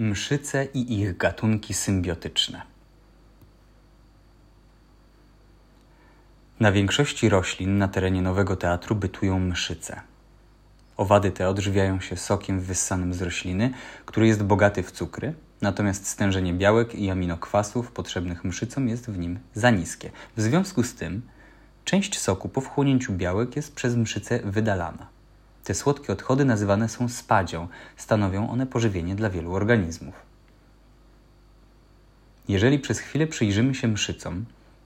Mszyce i ich gatunki symbiotyczne. Na większości roślin na terenie Nowego Teatru bytują mszyce. Owady te odżywiają się sokiem wyssanym z rośliny, który jest bogaty w cukry, natomiast stężenie białek i aminokwasów potrzebnych mszycom jest w nim za niskie. W związku z tym część soku po wchłonięciu białek jest przez mszycę wydalana. Te słodkie odchody nazywane są spadzią, stanowią one pożywienie dla wielu organizmów. Jeżeli przez chwilę przyjrzymy się mszycom,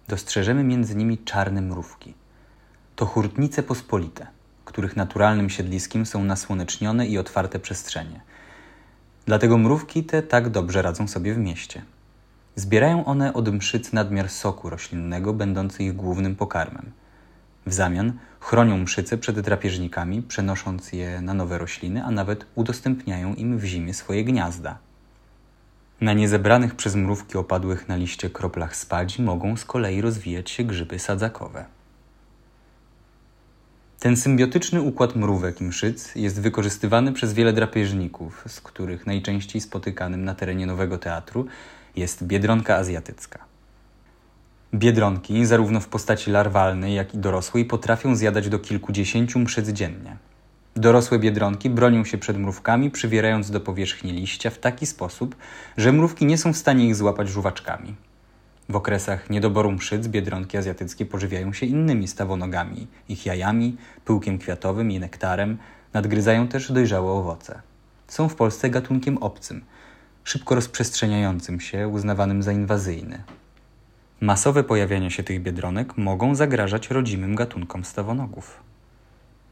dostrzeżemy między nimi czarne mrówki. To hurtnice pospolite, których naturalnym siedliskiem są nasłonecznione i otwarte przestrzenie. Dlatego mrówki te tak dobrze radzą sobie w mieście. Zbierają one od mszyc nadmiar soku roślinnego, będący ich głównym pokarmem. W zamian chronią mszyce przed drapieżnikami, przenosząc je na nowe rośliny, a nawet udostępniają im w zimie swoje gniazda. Na niezebranych przez mrówki opadłych na liście kroplach spadzi mogą z kolei rozwijać się grzyby sadzakowe. Ten symbiotyczny układ mrówek i mszyc jest wykorzystywany przez wiele drapieżników, z których najczęściej spotykanym na terenie Nowego Teatru jest biedronka azjatycka. Biedronki, zarówno w postaci larwalnej, jak i dorosłej, potrafią zjadać do kilkudziesięciu mszyc dziennie. Dorosłe biedronki bronią się przed mrówkami, przywierając do powierzchni liścia w taki sposób, że mrówki nie są w stanie ich złapać żuwaczkami. W okresach niedoboru mszyc biedronki azjatyckie pożywiają się innymi stawonogami, ich jajami, pyłkiem kwiatowym i nektarem, nadgryzają też dojrzałe owoce. Są w Polsce gatunkiem obcym, szybko rozprzestrzeniającym się, uznawanym za inwazyjny. Masowe pojawianie się tych biedronek mogą zagrażać rodzimym gatunkom stawonogów.